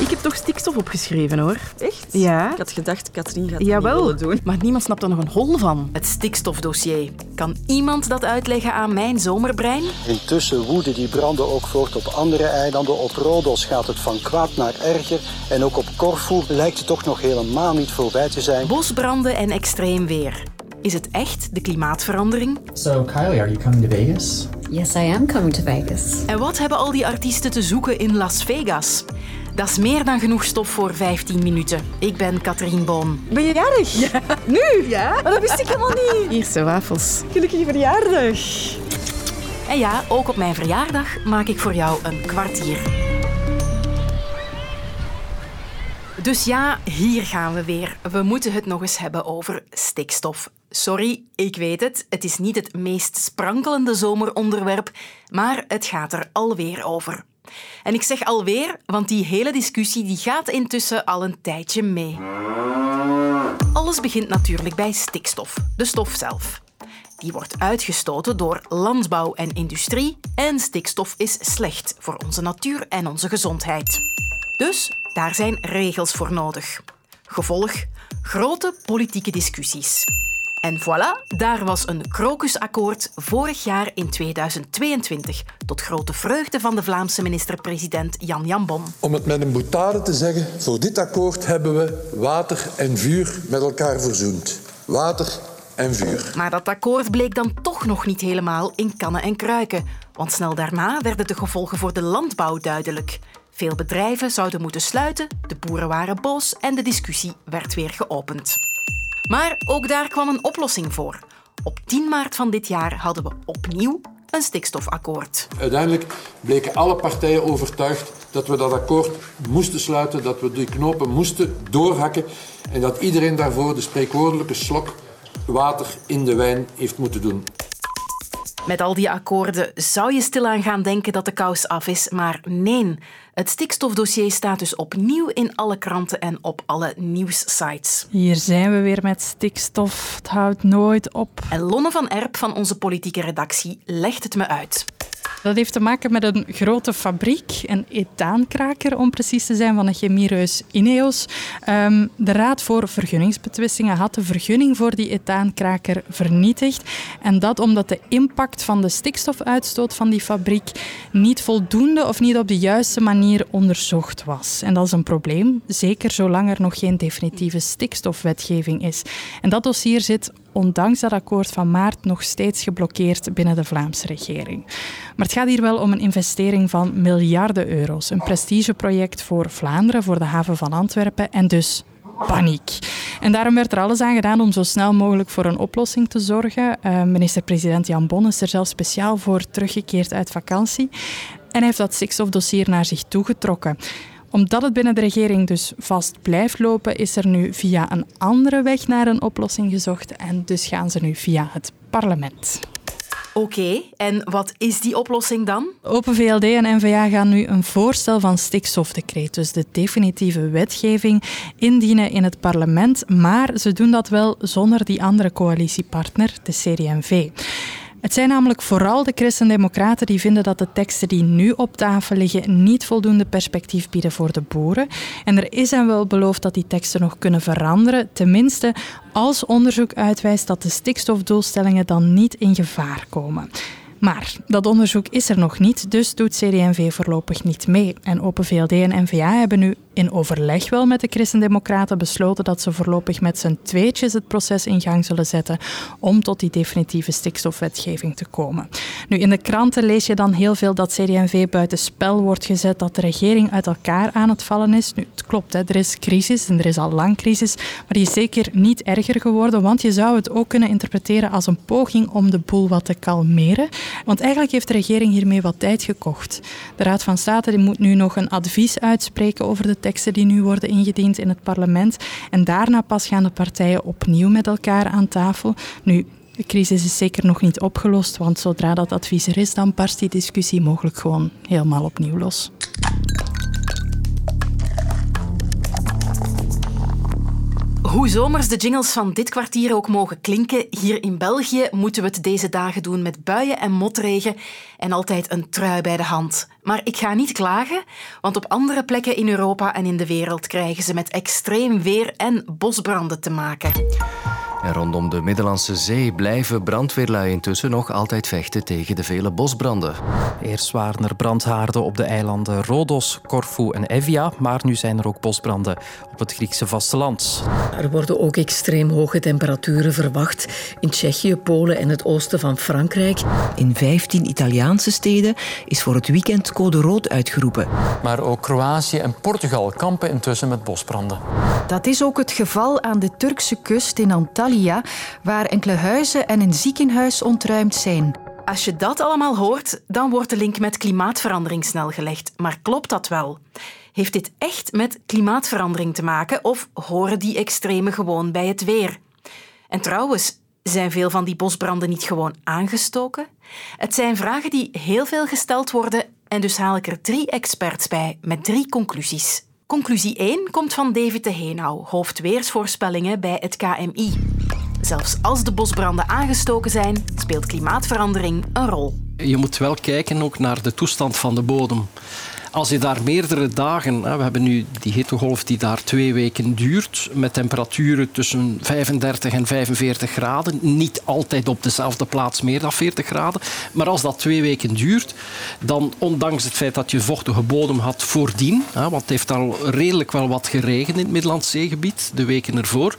Ik heb toch stikstof opgeschreven hoor. Echt? Ja. Ik had gedacht, Katrien gaat het Jawel, niet doen. maar niemand snapt er nog een hol van. Het stikstofdossier. Kan iemand dat uitleggen aan mijn zomerbrein? Intussen woeden die branden ook voort op andere eilanden. Op Rodos gaat het van kwaad naar erger. En ook op Corfu lijkt het toch nog helemaal niet voorbij te zijn. Bosbranden en extreem weer. Is het echt de klimaatverandering? So, Kylie, are you coming to Vegas? Yes, I am coming to Vegas. En wat hebben al die artiesten te zoeken in Las Vegas? Dat is meer dan genoeg stof voor 15 minuten. Ik ben Katrien Boon. Ben je jarig? Ja. Nu? Ja? Maar dat wist ik helemaal niet. Hier zijn wafels. Gelukkige verjaardag. En ja, ook op mijn verjaardag maak ik voor jou een kwartier. Dus ja, hier gaan we weer. We moeten het nog eens hebben over stikstof. Sorry, ik weet het. Het is niet het meest sprankelende zomeronderwerp, maar het gaat er alweer over. En ik zeg alweer, want die hele discussie die gaat intussen al een tijdje mee. Alles begint natuurlijk bij stikstof, de stof zelf. Die wordt uitgestoten door landbouw en industrie en stikstof is slecht voor onze natuur en onze gezondheid. Dus daar zijn regels voor nodig. Gevolg: grote politieke discussies. En voilà, daar was een krokusakkoord vorig jaar in 2022, tot grote vreugde van de Vlaamse minister-president Jan Jan Bon. Om het met een boutade te zeggen, voor dit akkoord hebben we water en vuur met elkaar verzoend. Water en vuur. Maar dat akkoord bleek dan toch nog niet helemaal in kannen en kruiken, want snel daarna werden de gevolgen voor de landbouw duidelijk. Veel bedrijven zouden moeten sluiten, de boeren waren boos en de discussie werd weer geopend. Maar ook daar kwam een oplossing voor. Op 10 maart van dit jaar hadden we opnieuw een stikstofakkoord. Uiteindelijk bleken alle partijen overtuigd dat we dat akkoord moesten sluiten, dat we die knopen moesten doorhakken en dat iedereen daarvoor de spreekwoordelijke slok water in de wijn heeft moeten doen. Met al die akkoorden zou je stilaan gaan denken dat de kous af is, maar nee. Het stikstofdossier staat dus opnieuw in alle kranten en op alle nieuwssites. Hier zijn we weer met stikstof. Het houdt nooit op. En Lonne van Erp van onze politieke redactie legt het me uit. Dat heeft te maken met een grote fabriek, een etaankraker om precies te zijn, van een chemiereus Ineos. Um, de Raad voor Vergunningsbetwistingen had de vergunning voor die etaankraker vernietigd. En dat omdat de impact van de stikstofuitstoot van die fabriek niet voldoende of niet op de juiste manier onderzocht was. En dat is een probleem, zeker zolang er nog geen definitieve stikstofwetgeving is. En dat dossier zit ondanks dat akkoord van maart nog steeds geblokkeerd binnen de Vlaamse regering. Maar het gaat hier wel om een investering van miljarden euro's. Een prestigeproject voor Vlaanderen, voor de haven van Antwerpen en dus paniek. En daarom werd er alles aan gedaan om zo snel mogelijk voor een oplossing te zorgen. Uh, Minister-president Jan Bon is er zelf speciaal voor teruggekeerd uit vakantie. En heeft dat stikstofdossier naar zich toegetrokken omdat het binnen de regering dus vast blijft lopen, is er nu via een andere weg naar een oplossing gezocht. En dus gaan ze nu via het parlement. Oké, en wat is die oplossing dan? Open VLD en NVA gaan nu een voorstel van stikstofdecreet, dus de definitieve wetgeving, indienen in het parlement. Maar ze doen dat wel zonder die andere coalitiepartner, de CD&V. Het zijn namelijk vooral de christendemocraten die vinden dat de teksten die nu op tafel liggen niet voldoende perspectief bieden voor de boeren. En er is hen wel beloofd dat die teksten nog kunnen veranderen, tenminste als onderzoek uitwijst dat de stikstofdoelstellingen dan niet in gevaar komen. Maar dat onderzoek is er nog niet, dus doet CD&V voorlopig niet mee. En Open VLD en NVA hebben nu in overleg wel met de Christendemocraten besloten dat ze voorlopig met z'n tweetjes het proces in gang zullen zetten om tot die definitieve stikstofwetgeving te komen. Nu, in de kranten lees je dan heel veel dat CD&V buiten spel wordt gezet, dat de regering uit elkaar aan het vallen is. Nu, het klopt, hè, er is crisis en er is al lang crisis, maar die is zeker niet erger geworden, want je zou het ook kunnen interpreteren als een poging om de boel wat te kalmeren. Want eigenlijk heeft de regering hiermee wat tijd gekocht. De Raad van State die moet nu nog een advies uitspreken over de teksten die nu worden ingediend in het parlement. En daarna pas gaan de partijen opnieuw met elkaar aan tafel. Nu, de crisis is zeker nog niet opgelost, want zodra dat advies er is, dan barst die discussie mogelijk gewoon helemaal opnieuw los. Hoe zomers de jingles van dit kwartier ook mogen klinken, hier in België moeten we het deze dagen doen met buien en motregen. En altijd een trui bij de hand. Maar ik ga niet klagen, want op andere plekken in Europa en in de wereld krijgen ze met extreem weer en bosbranden te maken. En rondom de Middellandse Zee blijven brandweerlui intussen nog altijd vechten tegen de vele bosbranden. Eerst waren er brandhaarden op de eilanden Rodos, Corfu en Evia, maar nu zijn er ook bosbranden op het Griekse vasteland. Er worden ook extreem hoge temperaturen verwacht in Tsjechië, Polen en het oosten van Frankrijk. In 15 Italiaanse steden is voor het weekend code rood uitgeroepen. Maar ook Kroatië en Portugal kampen intussen met bosbranden. Dat is ook het geval aan de Turkse kust in Antalya, waar enkele huizen en een ziekenhuis ontruimd zijn. Als je dat allemaal hoort, dan wordt de link met klimaatverandering snel gelegd. Maar klopt dat wel? Heeft dit echt met klimaatverandering te maken of horen die extremen gewoon bij het weer? En trouwens, zijn veel van die bosbranden niet gewoon aangestoken? Het zijn vragen die heel veel gesteld worden en dus haal ik er drie experts bij met drie conclusies. Conclusie 1 komt van David de Heenau, hoofdweersvoorspellingen bij het KMI. Zelfs als de bosbranden aangestoken zijn, speelt klimaatverandering een rol. Je moet wel kijken ook naar de toestand van de bodem. Als je daar meerdere dagen, we hebben nu die hittegolf die daar twee weken duurt, met temperaturen tussen 35 en 45 graden, niet altijd op dezelfde plaats meer dan 40 graden, maar als dat twee weken duurt, dan ondanks het feit dat je vochtige bodem had voordien, want het heeft al redelijk wel wat geregend in het Middellandse zeegebied de weken ervoor,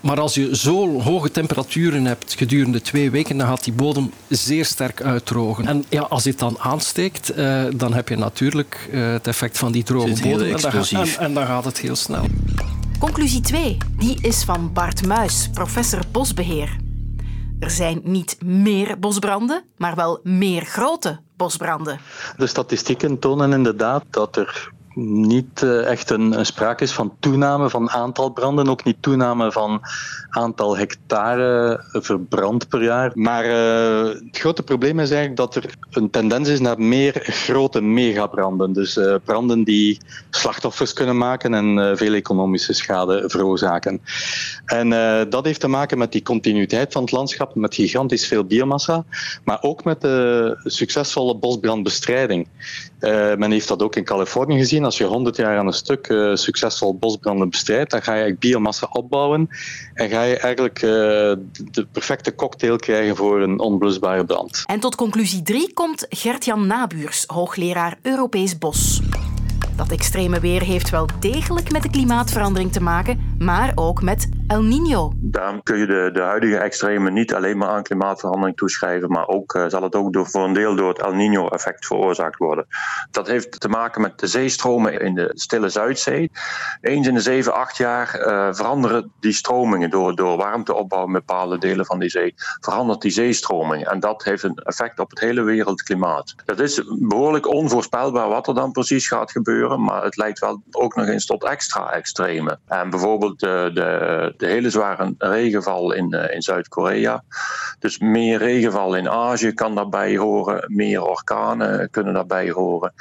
maar als je zo hoge temperaturen hebt gedurende twee weken, dan gaat die bodem zeer sterk uitdrogen. En ja, als je het dan aansteekt, eh, dan heb je natuurlijk uh, het effect van die droge bodem. En en, en dan gaat het heel snel. Conclusie 2, die is van Bart Muis, professor bosbeheer. Er zijn niet meer bosbranden, maar wel meer grote bosbranden. De statistieken tonen inderdaad dat er niet uh, echt een, sprake is van toename van aantal branden, ook niet toename van aantal hectare verbrand per jaar. Maar uh, het grote probleem is eigenlijk dat er een tendens is naar meer grote megabranden. Dus uh, branden die slachtoffers kunnen maken en veel economische schade veroorzaken. En dat heeft te maken met die continuïteit van het landschap, met gigantisch veel biomassa, maar ook met de succesvolle bosbrandbestrijding. Men heeft dat ook in Californië gezien als je 100 jaar aan een stuk uh, succesvol bosbranden bestrijdt, dan ga je biomassa opbouwen en ga je eigenlijk uh, de perfecte cocktail krijgen voor een onblusbare brand. En tot conclusie 3 komt Gert-Jan Nabuurs, hoogleraar Europees Bos. Dat extreme weer heeft wel degelijk met de klimaatverandering te maken, maar ook met El Niño. Daarom kun je de, de huidige extreme niet alleen maar aan klimaatverandering toeschrijven, maar ook uh, zal het ook door, voor een deel door het El Niño-effect veroorzaakt worden. Dat heeft te maken met de zeestromen in de stille Zuidzee. Eens in de 7, 8 jaar uh, veranderen die stromingen door, door warmteopbouw in bepaalde delen van die zee. Verandert die zeestroming en dat heeft een effect op het hele wereldklimaat. Het is behoorlijk onvoorspelbaar wat er dan precies gaat gebeuren maar het leidt wel ook nog eens tot extra extreme. En bijvoorbeeld de, de, de hele zware regenval in, eh, in Zuid-Korea. Dus meer regenval in Azië kan daarbij horen, meer orkanen kunnen daarbij horen.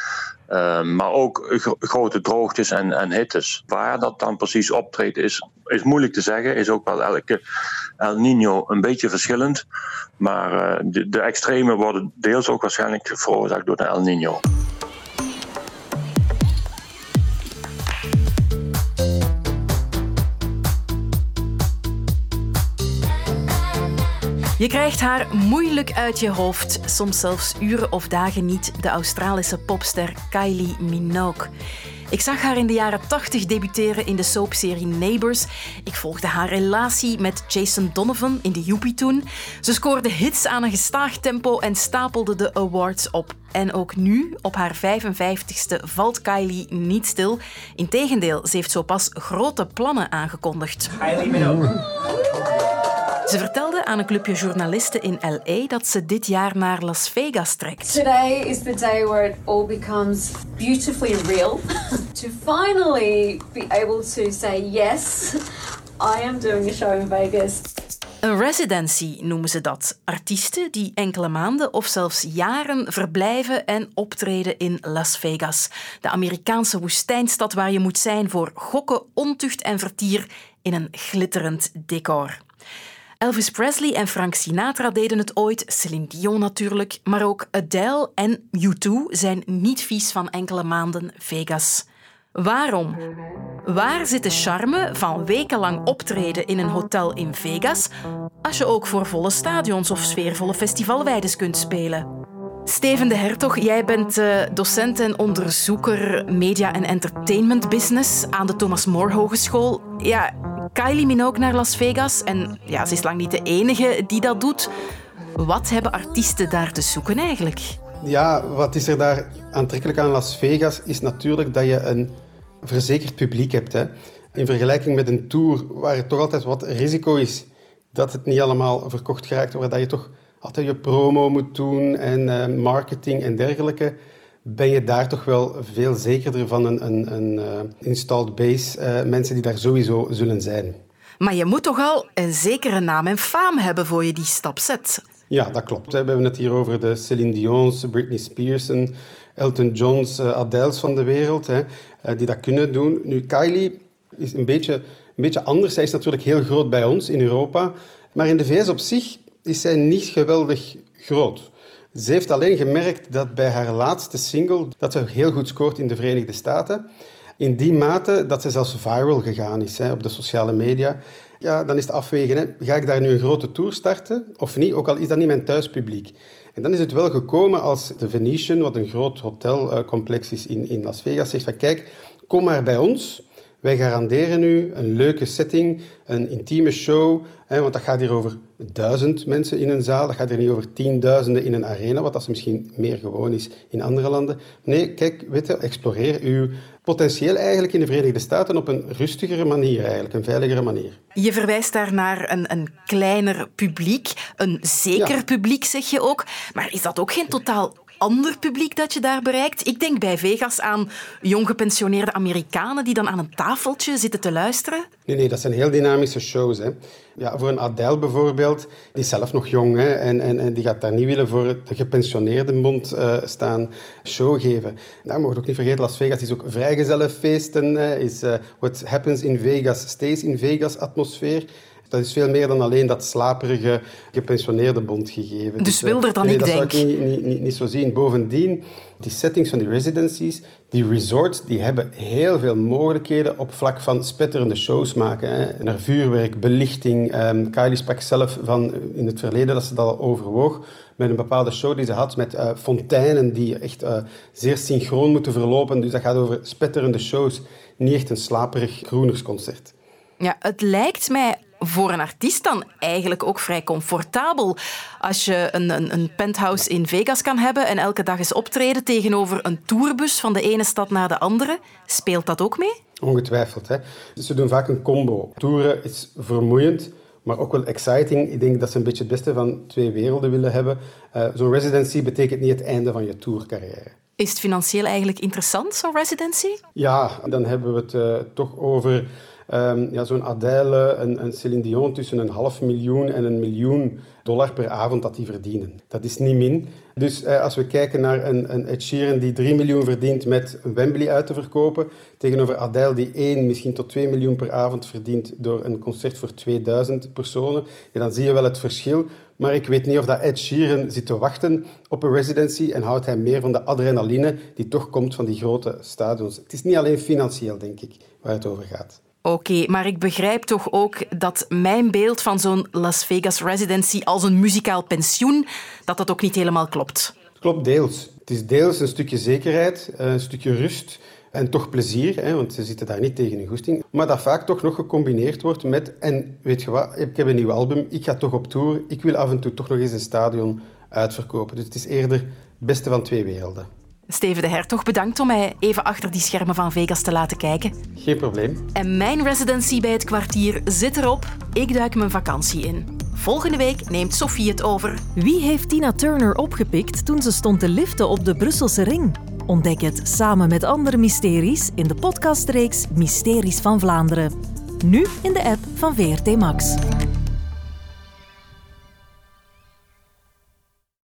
Uh, maar ook grote droogtes en, en hittes. Waar dat dan precies optreedt is, is moeilijk te zeggen. Is ook wel elke El Nino een beetje verschillend. Maar uh, de, de extreme worden deels ook waarschijnlijk veroorzaakt door de El Nino. Je krijgt haar moeilijk uit je hoofd, soms zelfs uren of dagen niet, de Australische popster Kylie Minogue. Ik zag haar in de jaren 80 debuteren in de soapserie Neighbours. Ik volgde haar relatie met Jason Donovan in de Joepie toen. Ze scoorde hits aan een gestaag tempo en stapelde de awards op. En ook nu, op haar 55ste, valt Kylie niet stil. Integendeel, ze heeft zo pas grote plannen aangekondigd. Kylie Minogue. Ze vertelde aan een clubje journalisten in LA dat ze dit jaar naar Las Vegas trekt. Today is the day where it all becomes beautifully real. to finally be able to say yes, I am doing a show in Vegas. Een residency noemen ze dat. Artiesten die enkele maanden of zelfs jaren verblijven en optreden in Las Vegas. De Amerikaanse woestijnstad waar je moet zijn voor gokken, ontucht en vertier in een glitterend decor. Elvis Presley en Frank Sinatra deden het ooit, Celine Dion natuurlijk, maar ook Adele en U2 zijn niet vies van enkele maanden Vegas. Waarom? Waar zit de charme van wekenlang optreden in een hotel in Vegas als je ook voor volle stadions of sfeervolle festivalweides kunt spelen? Steven de Hertog, jij bent uh, docent en onderzoeker media en entertainment business aan de Thomas More Hogeschool. Ja, Kylie Minogue naar Las Vegas en ja, ze is lang niet de enige die dat doet. Wat hebben artiesten daar te zoeken eigenlijk? Ja, wat is er daar aantrekkelijk aan Las Vegas is natuurlijk dat je een verzekerd publiek hebt. Hè. In vergelijking met een tour waar het toch altijd wat risico is dat het niet allemaal verkocht geraakt, waar dat je toch altijd je promo moet doen en uh, marketing en dergelijke, ben je daar toch wel veel zekerder van een, een, een uh, installed base uh, mensen die daar sowieso zullen zijn. Maar je moet toch al een zekere naam en faam hebben voor je die stap zet? Ja, dat klopt. We hebben het hier over de Celine Dion's, Britney Spears, Elton John's, Adele's van de wereld, die dat kunnen doen. Nu, Kylie is een beetje, een beetje anders. Zij is natuurlijk heel groot bij ons in Europa. Maar in de VS op zich is zij niet geweldig groot. Ze heeft alleen gemerkt dat bij haar laatste single dat ze heel goed scoort in de Verenigde Staten. In die mate dat ze zelfs viral gegaan is hè, op de sociale media. Ja, dan is het afwegen. Hè. Ga ik daar nu een grote tour starten of niet? Ook al is dat niet mijn thuispubliek. En dan is het wel gekomen als de Venetian, wat een groot hotelcomplex is in, in Las Vegas, zegt van kijk, kom maar bij ons. Wij garanderen u een leuke setting, een intieme show, hè, want dat gaat hier over duizend mensen in een zaal, dat gaat hier niet over tienduizenden in een arena, wat dat misschien meer gewoon is in andere landen. Nee, kijk, weet exploreer uw potentieel eigenlijk in de Verenigde Staten op een rustigere manier, eigenlijk, een veiligere manier. Je verwijst daar naar een, een kleiner publiek, een zeker publiek zeg je ook, maar is dat ook geen totaal ander publiek dat je daar bereikt? Ik denk bij Vegas aan jong gepensioneerde Amerikanen die dan aan een tafeltje zitten te luisteren. Nee, nee, dat zijn heel dynamische shows. Hè. Ja, voor een Adele bijvoorbeeld, die is zelf nog jong hè, en, en, en die gaat daar niet willen voor de gepensioneerde mond uh, staan show geven. Nou, mogen ook niet vergeten, Las Vegas is ook vrijgezellenfeesten, is uh, what happens in Vegas stays in Vegas atmosfeer. Dat is veel meer dan alleen dat slaperige gepensioneerde bond gegeven. Dus, dus wilder dan nee, ik dat denk. Dat zou ik niet, niet, niet, zo zien. Bovendien, die settings van die residencies, die resorts, die hebben heel veel mogelijkheden op vlak van spetterende shows maken. Hè. Naar vuurwerk, belichting. Um, Kylie sprak zelf van in het verleden dat ze dat al overwoog met een bepaalde show die ze had met uh, fonteinen die echt uh, zeer synchroon moeten verlopen. Dus dat gaat over spetterende shows, niet echt een slaperig groenersconcert. Ja, het lijkt mij voor een artiest dan eigenlijk ook vrij comfortabel. Als je een, een, een, penthouse in Vegas kan hebben en elke dag eens optreden tegenover een tourbus van de ene stad naar de andere, speelt dat ook mee? Ongetwijfeld. Hè. Ze doen vaak een combo. Toeren is vermoeiend, maar ook wel exciting. Ik denk dat ze een beetje het beste van twee werelden willen hebben. Uh, zo'n residency betekent niet het einde van je tourcarrière. Is het financieel eigenlijk interessant, zo'n residency? Ja, dan hebben we het uh, toch over Um, ja, zo'n Adele, een, een Céline Dion tussen een half miljoen en een miljoen dollar per avond dat die verdienen. Dat is niet min. Dus eh, als we kijken naar een, een Ed Sheeran die 3 miljoen verdient met Wembley uit te verkopen, tegenover Adele die 1, misschien tot 2 miljoen per avond verdient door een concert voor 2000 personen, dan zie je wel het verschil. Maar ik weet niet of dat Ed Sheeran zit te wachten op een residency en houdt hij meer van de adrenaline die toch komt van die grote stadions. Het is niet alleen financieel, denk ik, waar het over gaat. Oké, maar ik begrijp toch ook dat mijn beeld van zo'n Las Vegas residency als een muzikaal pensioen, dat dat ook niet helemaal klopt. Klopt deels. Het is deels een stukje zekerheid, een stukje rust en toch plezier, hè, want ze zitten daar niet tegen hun goesting. Maar dat vaak toch nog gecombineerd wordt met, en weet je wat, ik heb een nieuw album, ik ga toch op tour, ik wil af en toe toch nog eens een stadion uitverkopen. Dus het is eerder het beste van twee werelden. Steven de Hertog, bedankt om mij even achter die schermen van Vegas te laten kijken. Geen probleem. En mijn residency bij het kwartier zit erop. Ik duik mijn vakantie in. Volgende week neemt Sophie het over. Wie heeft Tina Turner opgepikt toen ze stond te liften op de Brusselse ring? Ontdek het samen met andere mysteries in de podcastreeks Mysteries van Vlaanderen. Nu in de app van VRT Max.